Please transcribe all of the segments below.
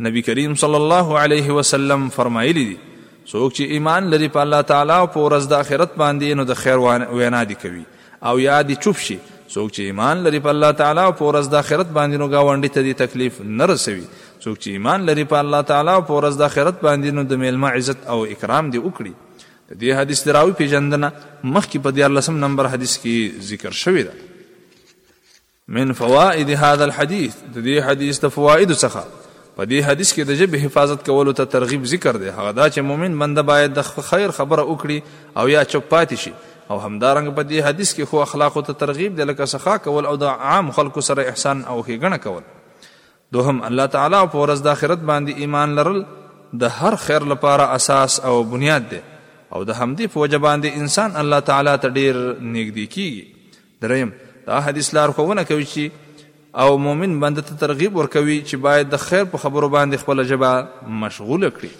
نبی کریم صلی الله علیه وسلم فرمایلی دی څوک چې ایمان لري په الله تعالی او په ورځ د آخرت باندې نو د خیر وینا دی کوي او یا دی چوپ شي څوک چې ایمان لري په الله تعالی او په ورځ د آخرت باندې نو گاونډي ته دی تکلیف نه رسوي څوک چې ایمان لري په الله تعالی او په ورځ د آخرت باندې نو د میلمه عزت او اکرام دی وکړي د دې حدیث دراوی پیژندنه مخکې په 14 نمبر حدیث کې ذکر شوې ده من فوائد هذا الحديث د دې حدیث د فواید څخه په دې حدیث کې د جبه حفاظت کولو ته ترغیب ذکر دی هغه دا چې مؤمن بنده باید د خیر خبره وکړي او یا چپ پاتې شي او همدارنګ په دې حدیث کې خو اخلاق ته ترغیب دی لکه سخا کول او د عام خلکو سره احسان او ښېګڼه کول دوهم الله تعالی په ورځ د آخرت باندې ایمان لرل د هر خیر لپاره اساس او بنیاد دی او د همدې په وجه باندې انسان الله تعالی ته ډیر نږدې کیږي دریم، دا حدیث لارښوونه کوي چې او مؤمن بنده ته ترغیب ورکوي چې باید د خیر په خبرو باندې خپله ژبه مشغوله کړي.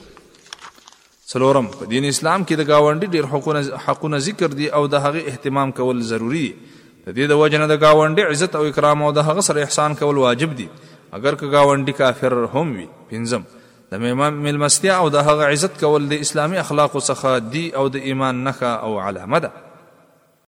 څلورم، په دین اسلام کې د ګاونډي ډېر حقونه حقونه ذکر دي او د هغه اهتمام کول ضروري دي. د دې د وجې نه د ګاونډي عزت او اکرام او د هغه سره احسان کول واجب دي اګر که ګاونډي کافر هم وي. پنځم، د مېلمستیا او د هغه عزت کول د اسلامي اخلاقو څخه دي او د ایمان نښه او علامه ده.